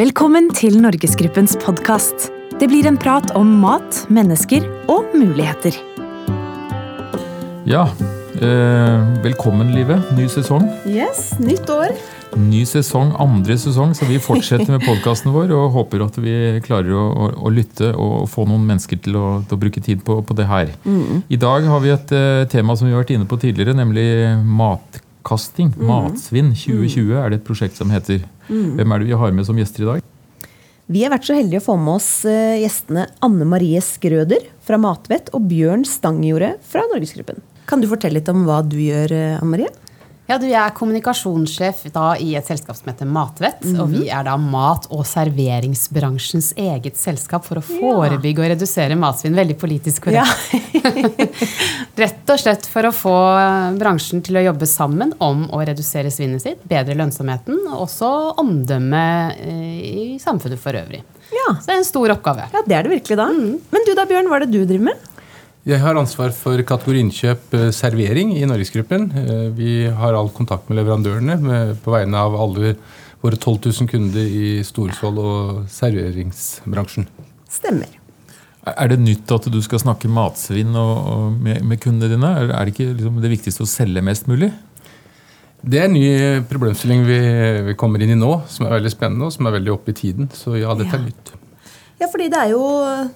Velkommen til Norgesgruppens podkast. Det blir en prat om mat, mennesker og muligheter. Ja, eh, velkommen Live. Ny sesong. Yes, nytt år. Ny sesong, andre sesong, så vi fortsetter med podkasten vår og håper at vi klarer å, å, å lytte og få noen mennesker til å, til å bruke tid på, på det her. I dag har vi et uh, tema som vi har vært inne på tidligere, nemlig matkasting. Matsvinn 2020 er det et prosjekt som heter. Hvem er det vi har med som gjester i dag? Vi har vært så heldige å få med oss eh, gjestene Anne Marie Skrøder fra Matvett og Bjørn Stangjordet fra Norgesgruppen. Kan du fortelle litt om hva du gjør, eh, Anne Marie? Ja, du, Jeg er kommunikasjonssjef da i et selskap som heter Matvett. Og vi er da mat- og serveringsbransjens eget selskap for å forebygge og redusere matsvinn. Veldig politisk korrekt. Rett og slett for å få bransjen til å jobbe sammen om å redusere svinnet sitt, bedre lønnsomheten og også omdømmet eh, i samfunnet for øvrig. Ja. Så det er en stor oppgave. ja, det er det virkelig da. Men du da, Bjørn, hva er det du driver med? Jeg har ansvar for kategori innkjøp eh, servering i Norgesgruppen. Eh, Vi har all kontakt med leverandørene på vegne av alle våre 12 000 kunder i Storsvoll og serveringsbransjen. Stemmer. Er det nytt at du skal snakke matsvinn og, og med, med kundene dine? Er det ikke liksom det viktigste å selge mest mulig? Det er en ny problemstilling vi, vi kommer inn i nå, som er veldig spennende og som er veldig oppe i tiden. Så ja, dette er nytt. Ja, fordi det er jo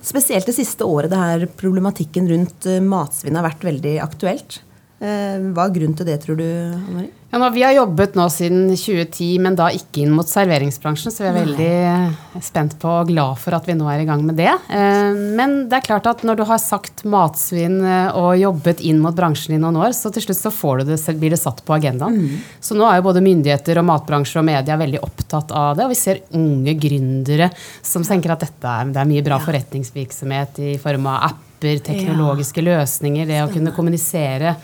spesielt det siste året det her problematikken rundt eh, matsvinn har vært veldig aktuelt. Eh, Hva er grunnen til det, tror du, Anne Marie? Ja, nå, vi har jobbet nå siden 2010, men da ikke inn mot serveringsbransjen. Så vi er veldig eh, spent på og glad for at vi nå er i gang med det. Eh, Men det er klart at når du har sagt matsvinn eh, og jobbet inn mot bransjen i noen år, så til slutt så får du det, blir det satt på agendaen. Så nå er jo både myndigheter og matbransje og media veldig opptatt av det. Og vi ser unge gründere som tenker at dette er, det er mye bra forretningsvirksomhet i form av apper, teknologiske løsninger, det å kunne kommunisere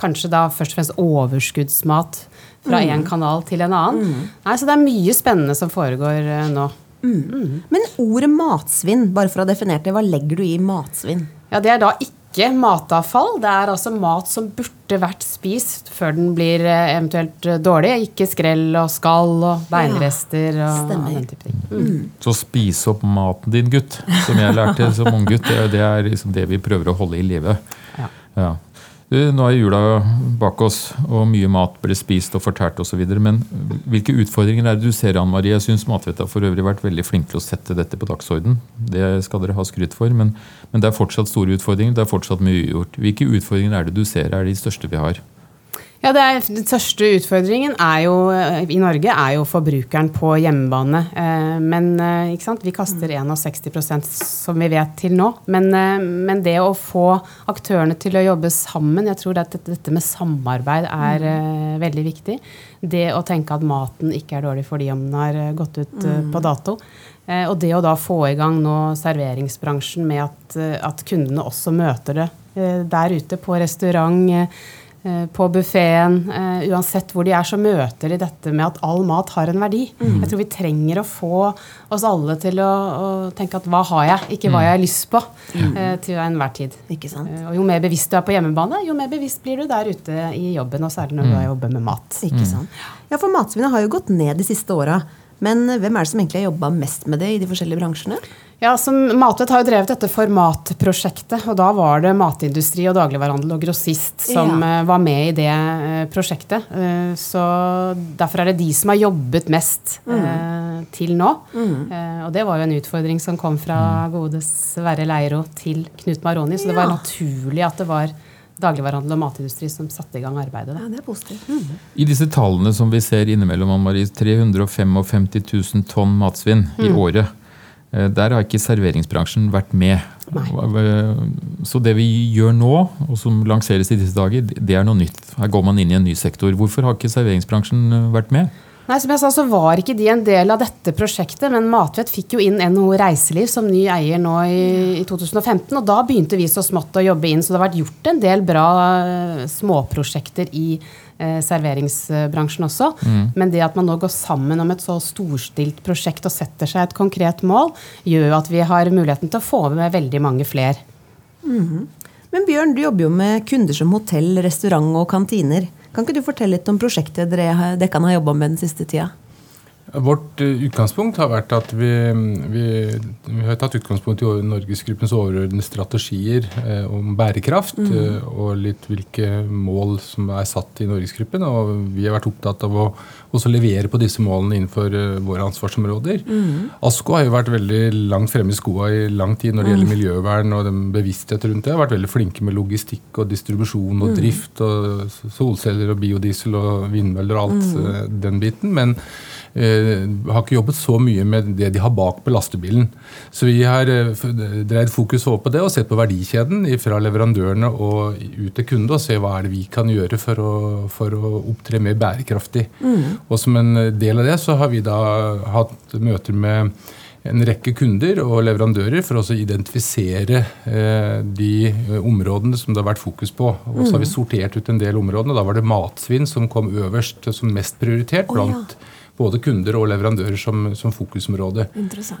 kanskje da først og fremst overskuddsmat fra én kanal til en annen. Nei, så det er mye spennende som foregår eh, nå. Men ordet matsvinn, bare for å ha definert det, hva legger du i matsvinn? Ja, Det er da ikke matavfall. Det er altså mat som burde vært spist før den blir eh, eventuelt eh, dårlig. Ikke skrell og skall og beinrester og stemmer. den type ting. Mm. Så spis opp maten din, gutt, som jeg lærte som unggutt. Det, det er liksom det vi prøver å holde i live. Ja. Ja. Du, Nå er jula bak oss, og mye mat ble spist og fortært osv. Men hvilke utfordringer er det du ser, Anne Marie? Jeg syns Matvett har for øvrig vært veldig flink til å sette dette på dagsorden. Det skal dere ha skryt for. Men, men det er fortsatt store utfordringer. Det er fortsatt mye ugjort. Hvilke utfordringer er det du ser er de største vi har? Ja, det er, Den største utfordringen er jo, eh, i Norge er jo forbrukeren på hjemmebane. Eh, men eh, vi kaster 61% som vi vet til nå. Men, men det å få aktørene til å jobbe sammen, jeg tror at dette, med samarbeid er eh, veldig viktig. Det å tenke at maten ikke er dårlig fordi om den har gått ut eh, på dato. Eh, og det å da få i gang nå serveringsbransjen med at, at kundene også møter det der ute på restaurant. Eh, eh, på buffeen, eh, uansett hvor de er, så møter de dette med at all mat har en verdi. Jeg tror vi trenger å få oss alle til å, å tenke at hva har jeg, ikke hva jeg har lyst på, mm. til enhver tid. Eh, Og jo mer bevisst du er på hjemmebane, jo mer bevisst blir du der ute i jobben, og særlig når du jobber med mat. Ikke sant? Ja, for matsvinnet har jo gått ned de siste åra. Men hvem er det som egentlig har jobba mest med det i de forskjellige bransjene? Ja, som Matvett har jo drevet dette formatprosjektet, og da var det matindustri og dagligvarehandel og grossist som Ja. eh, var med i det eh, prosjektet. Eh, så derfor er det de som har jobbet mest mm. til nå. Mm. og det var jo en utfordring som kom fra gode Sverre Leiro til Knut Maroni, så det var Ja. naturlig at det var dagligvarehandel og matindustri som satte i gang arbeidet. da. Ja, det er positivt. I disse tallene som vi ser innimellom, Ann Marie, 355 000 tonn matsvinn i året. Eh, Der har ikke serveringsbransjen vært med. Nei. Så det vi gjør nå, og som lanseres i disse dager, det er noe nytt. Her går man inn i en ny sektor. Hvorfor har ikke serveringsbransjen eh, vært med? Nei, som jeg sa, så var ikke de en del av dette prosjektet, men Matvett fikk jo inn NHO Reiseliv som ny eier nå i, i 2015, og da begynte vi så smått å jobbe inn, så det har vært gjort en del bra eh, småprosjekter i eh, serveringsbransjen også. Men det at man nå går sammen om et så storstilt prosjekt og setter seg et konkret mål, gjør jo at vi har muligheten til å få med veldig mange flere. Men Bjørn, du jobber jo med kunder som hotell, restaurant og kantiner. Kan ikke du fortelle litt om prosjektet dere Dekkan har jobba med den siste tida? Vårt uh, utgangspunkt har vært at vi, vi, vi har tatt utgangspunkt i Norgesgruppens overordnede strategier eh, om bærekraft. Mm. Eh, og litt hvilke mål som er satt i Norgesgruppen. Og vi har vært opptatt av å også levere på disse målene innenfor våre ansvarsområder. Mm. ASKO har jo vært veldig langt fremme i skoa i lang tid når det gjelder mm. miljøvern og den bevissthet rundt det. Har vært veldig flinke med logistikk og distribusjon og mm. drift og solceller og biodiesel og vindmøller og alt mm. den biten. men Eh, har ikke jobbet så mye med det de har bak på lastebilen. Så vi har eh, dreid fokus over på det og sett på verdikjeden fra leverandørene og ut til kunde og se hva er det vi kan gjøre for å, for å opptre mer bærekraftig. Mm. Og som en del av det så har vi da hatt møter med en rekke kunder og leverandører for å identifisere eh, de områdene som det har vært fokus på. Og så har vi mm. sortert ut en del områder. Da var det matsvinn som kom øverst som mest prioritert blant oh, ja både kunder og leverandører som, som fokusområde.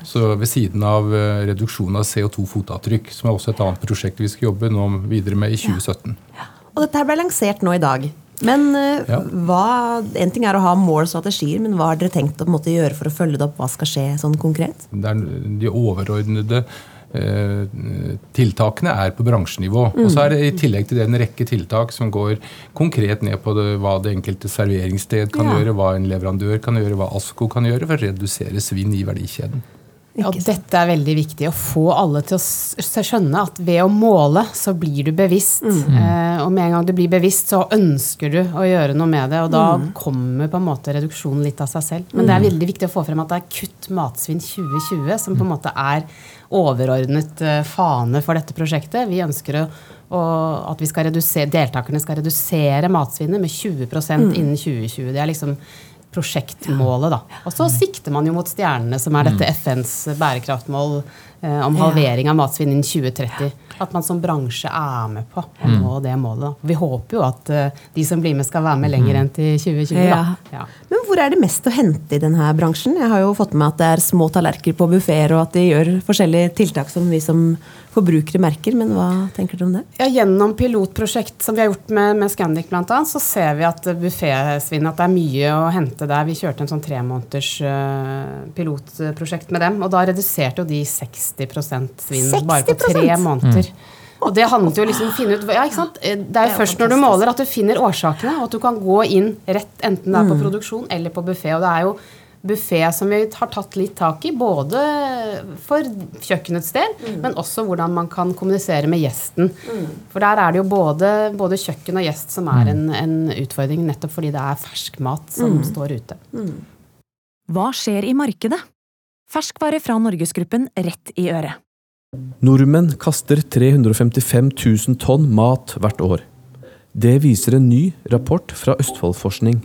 Så Ved siden av uh, reduksjon av CO2-fotavtrykk, som er også et annet prosjekt vi skal jobbe nå videre med i 2017. Ja. Og Dette ble lansert nå i dag. Men uh, ja. hva, En ting er å ha mål og strategier, men hva har dere tenkt å måte, gjøre for å følge det opp? Hva skal skje sånn konkret? Det er de overordnede Eh, tiltakene er på bransjenivå. Mm. Og så er det i tillegg til det en rekke tiltak som går konkret ned på det, hva det enkelte serveringssted kan ja. gjøre, hva en leverandør kan gjøre, hva ASKO kan gjøre for å redusere svinn i verdikjeden. Ja, dette er veldig viktig. Å få alle til å skjønne at ved å måle, så blir du bevisst. Mm. Eh, og med en gang du blir bevisst, så ønsker du å gjøre noe med det. Og da mm. kommer på en måte reduksjonen litt av seg selv. Men det er mm. veldig viktig å få frem at det er Kutt matsvinn 2020 som på en måte er overordnet eh, fane for dette prosjektet. Vi ønsker å, at vi skal deltakerne skal redusere matsvinnet med 20 mm. innen 2020. Det er liksom prosjektmålet. da. Og så sikter man jo mot stjernene, som er dette mm. FNs bærekraftmål om halvering av matsvinn innen 2030 at man som bransje er med på å mm. nå det målet. Vi håper jo at uh, de som blir med, skal være med lenger mm. enn til 2020. Ja. Ja. Men hvor er det mest å hente i denne bransjen? Jeg har jo fått med at det er små tallerkener på buffeer, og at de gjør forskjellige tiltak som vi som forbrukere merker. Men hva tenker du om det? Ja, Gjennom pilotprosjekt som vi har gjort med, med Scandic bl.a., så ser vi at buffésvinn at det er mye å hente der. Vi kjørte en sånn tremåneders uh, pilotprosjekt med dem, og da reduserte jo de 60 svinn 60%? bare på tre måneder. Mm. Og det handlet jo liksom å finne ut ja, ikke sant? Det er jo først når du måler at du finner årsakene, og at du kan gå inn rett enten det er på mm. produksjon eller på buffé. Og det er jo buffé som vi har tatt litt tak i, både for kjøkkenets del, mm. men også hvordan man kan kommunisere med gjesten. Mm. For der er det jo både, både kjøkken og gjest som er mm. en, en, utfordring, nettopp fordi det er fersk mat som mm. står ute. Mm. Hva skjer i markedet? Ferskvare fra Norgesgruppen rett i øret. Nordmenn kaster 355 000 tonn mat hvert år. Det viser en ny rapport fra Østfoldforskning.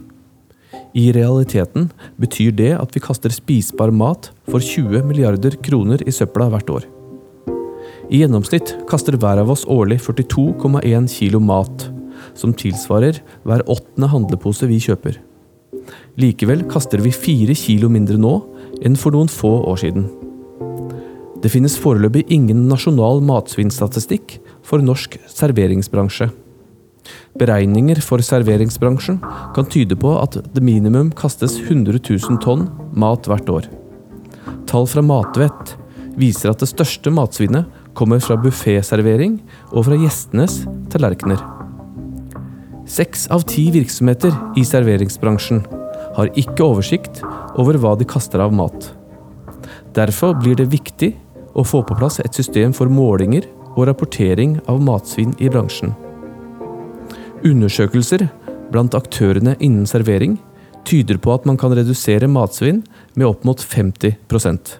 I realiteten betyr det at vi kaster spisbar mat for 20 milliarder kroner i søpla hvert år. I gjennomsnitt kaster hver av oss årlig 42,1 kilo mat, som tilsvarer hver åttende handlepose vi kjøper. Likevel kaster vi fire kilo mindre nå enn for noen få år siden. Det finnes foreløpig ingen nasjonal matsvinnstatistikk for norsk serveringsbransje. Beregninger for serveringsbransjen kan tyde på at det minimum kastes 100 000 tonn mat hvert år. Tall fra Matvett viser at det største matsvinnet kommer fra bufféservering og fra gjestenes tallerkener. Seks av ti virksomheter i serveringsbransjen har ikke oversikt over hva de kaster av mat. Derfor blir det viktig å få på plass et system for målinger og rapportering av matsvinn i bransjen. Undersøkelser blant aktørene innen servering tyder på at man kan redusere matsvinn med opp mot 50%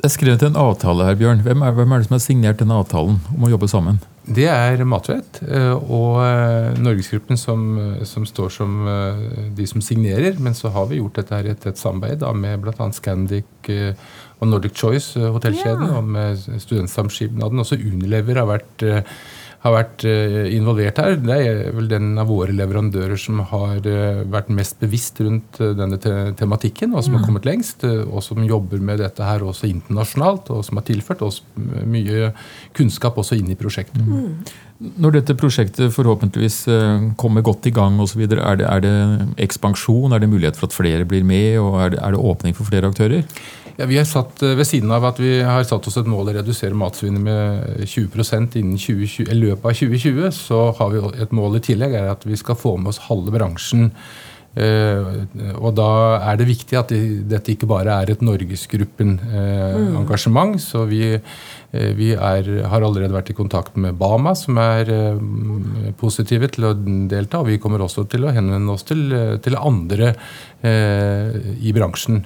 Det er skrevet en avtale her, Bjørn. Hvem er, hvem er, det som har signert denne avtalen om å jobbe sammen? Det er Matvett eh, og eh, Norgesgruppen som, som, står som eh, de som signerer. Men så har vi gjort dette her i et, tett samarbeid med bl.a. Scandic og Nordic Choice, hotellkjeden, ja. og med Studentsamskipnaden. Også Unilever har vært har vært eh, involvert her. Det er vel den av våre leverandører som har eh, vært mest bevisst rundt eh, denne tematikken, og som har mm. kommet lengst. Og som jobber med dette her også internasjonalt, og som har tilført oss mye kunnskap også inn i prosjektet. Mm. Når dette prosjektet forhåpentligvis eh, kommer godt i gang osv., er, det- er det ekspansjon? Er det mulighet for at flere blir med? og Er det, er det åpning for flere aktører? Ja, vi har satt, eh, Ved siden av at vi har satt oss et mål å redusere matsvinnet med 20% innen 2020, i løpet av 2020, så har vi et mål i tillegg er at vi skal få med oss halve bransjen. Eh, og da er det viktig at det, dette ikke bare er et Norgesgruppen-engasjement. så vi, uh, vi er, har allerede vært i kontakt med Bama, som er eh, positive til å delta. Og vi kommer også til å henvende oss til, til andre i bransjen.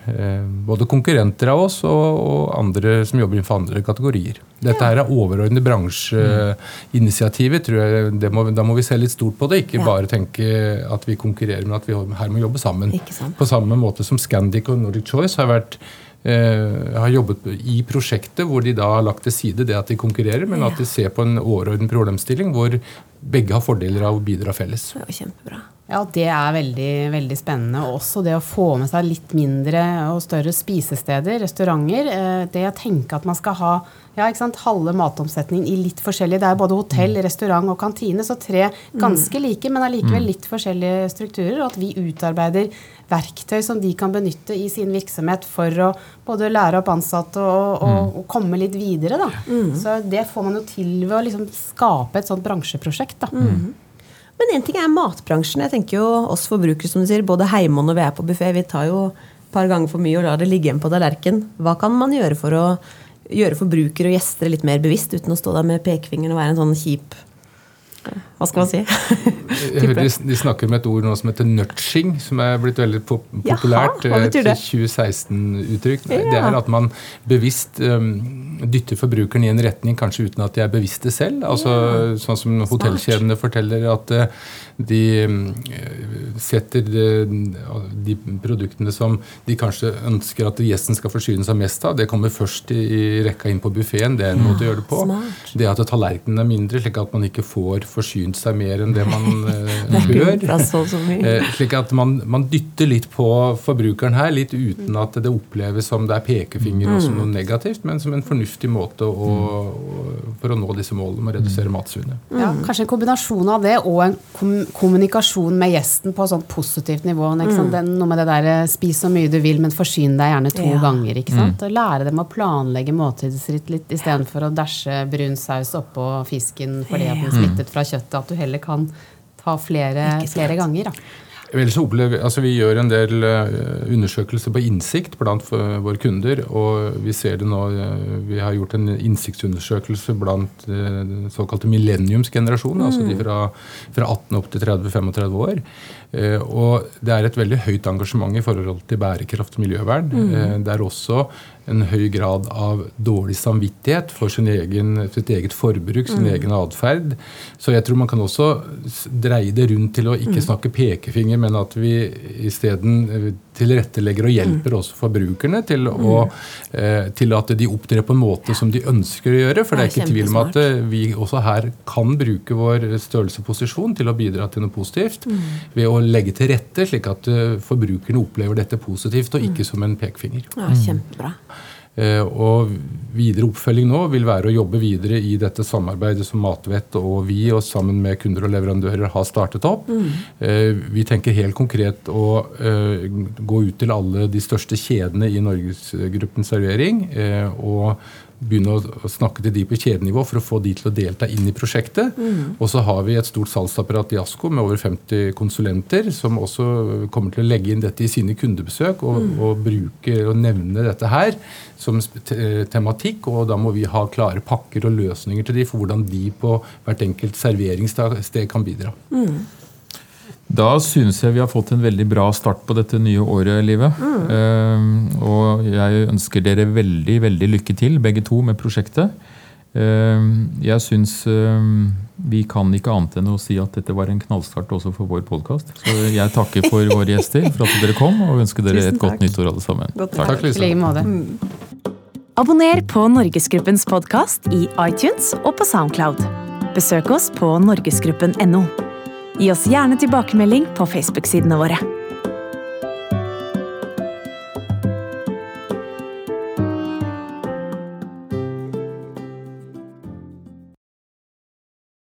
Både konkurrenter av oss og, og andre som jobber innenfor andre kategorier. Dette her er overordnede bransjeinitiativet. tror jeg. Må, da må vi se litt stort på det, ikke Ja. bare tenke at vi konkurrerer, men at vi her må jobbe sammen. På samme måte som Scandic og Nordic Choice har vært eh, har jobbet i prosjektet hvor de da har lagt til side det at de konkurrerer, men at de ser på en overordnet problemstilling hvor begge har fordeler av å bidra felles. Det var kjempebra. Ja, det er veldig, veldig spennende. Og også det å få med seg litt mindre og større spisesteder, restauranter. Eh, Det å tenke at man skal ha ja, halve matomsetningen i litt forskjellig. Det er både hotell, restaurant og kantine, så tre ganske like, men allikevel litt forskjellige strukturer. Og at vi utarbeider verktøy som de kan benytte i sin virksomhet for å både lære opp ansatte og, og, og komme litt videre. Da. Så det får man jo til ved å liksom skape et sånt bransjeprosjekt. Da. Men én ting er matbransjen. Jeg tenker jo oss forbrukere, som du sier, både hjemme og når vi er på buffé, vi tar jo et par ganger for mye og lar det ligge igjen på tallerken. Hva kan man gjøre for å gjøre forbrukere og gjester litt mer bevisst, uten å stå der med pekefingeren og være en sånn kjip Hva skal man si? Jeg de, de snakker med et ord nå som heter nudging, som er blitt veldig pop populært. Jaha, et 2016-uttrykk. Ja. Det er at man bevisst um, dytter forbrukeren i en retning, kanskje uten at de er bevisste selv. Altså, Sånn som hotellkjedene forteller at uh, de um, setter eh, de produktene som de kanskje ønsker at gjesten skal forsyne seg mest av, det kommer først i, i rekka inn på buffeen. Det er en måte å gjøre det på. smart. Det at tallerkenene er mindre, slik at man ikke får forsynt seg mer enn det man eh, bør. plass til så mye. Eh, slik at man, man dytter litt på forbrukeren her, litt uten at det oppleves som det er pekefinger og Mm. som noe negativt, men som en fornuftig måte å, for å nå disse målene med å redusere matsvinnet. Ja, kanskje en kombinasjon av det og en kom kommunikasjon med gjesten på sånn positivt nivå. Ikke sant? Det noe med det der eh, spis så mye du vil, men forsyn deg gjerne to Ja. ganger. ikke sant? Og lære dem å planlegge måltidsritt litt istedenfor å dæsje brun saus oppå fisken fordi at den smittet fra kjøttet. At du heller kan ta flere, flere ganger. Da. Så opplever, altså Vi gjør en del eh, undersøkelser på innsikt blant eh, våre kunder. og Vi ser det nå, eh, vi har gjort en innsiktsundersøkelse blant eh, den såkalte millenniumsgenerasjonen. altså de fra, fra 18 opp til 30-35 år. Eh, og Det er et veldig høyt engasjement i forhold til bærekraft og miljøvern. Mm. Det er også en høy grad av dårlig samvittighet for sin egen, sitt eget forbruk, sin egen atferd. Så jeg tror man kan også dreie det rundt til å ikke snakke pekefinger, men at vi isteden tilrettelegger og hjelper også forbrukerne til, å, eh, til at de opptrer på en måte som de ønsker å gjøre. For det er ikke tvil om at eh, vi også her kan bruke vår størrelse og posisjon til å bidra til noe positivt. Ved å legge til rette slik at eh, forbrukerne opplever dette positivt og ikke som en pekefinger. Ja, kjempebra. Eh, Og videre oppfølging nå vil være å jobbe videre i dette samarbeidet som Matvett og vi og sammen med kunder og leverandører har startet opp. Mm. Vi tenker helt konkret å eh, gå ut til alle de største kjedene i Norgesgruppen servering. eh, og begynne å snakke til de på kjedenivå for å få de til å delta inn i prosjektet. Og så har vi et stort salgsapparat i ASKO med over 50 konsulenter, som også kommer til å legge inn dette i sine kundebesøk og, og bruke og nevne dette her som tematikk. Og da må vi ha klare pakker og løsninger til de for hvordan de på hvert enkelt serveringssted kan bidra. Da synes jeg vi har fått en veldig bra start på dette nye året, Live. Uh, og jeg ønsker dere veldig, veldig lykke til, begge to, med prosjektet. Uh, jeg syns uh, vi kan ikke annet enn å si at dette var en knallstart også for vår podkast. Så jeg takker for våre gjester for at dere kom, og ønsker dere et godt takk. nyttår alle sammen. Godt Takk, takk, Lisa. like måte. Abonner på Norgesgruppens podkast i iTunes og på Soundcloud. Besøk oss på norgesgruppen.no. Gi oss gjerne tilbakemelding på Facebook-sidene våre.